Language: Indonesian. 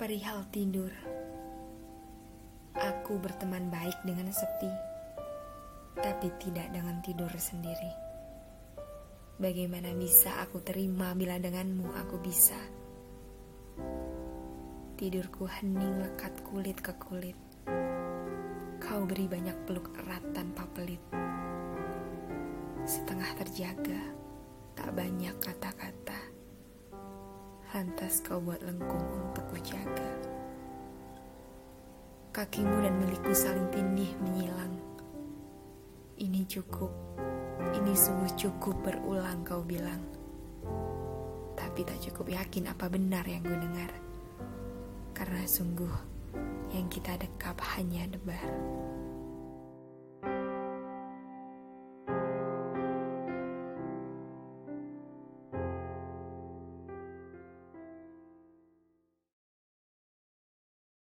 Perihal tidur, aku berteman baik dengan sepi, tapi tidak dengan tidur sendiri. Bagaimana bisa aku terima bila denganmu aku bisa? Tidurku hening lekat kulit ke kulit. Kau beri banyak peluk erat tanpa pelit. Setengah terjaga, tak banyak kata-kata. Lantas kau buat lengkung untuk kujaga. Kakimu dan milikku saling tindih menyilang. Ini cukup, ini sungguh cukup berulang kau bilang. Tapi tak cukup yakin apa benar yang gue dengar. Karena sungguh yang kita dekap hanya debar.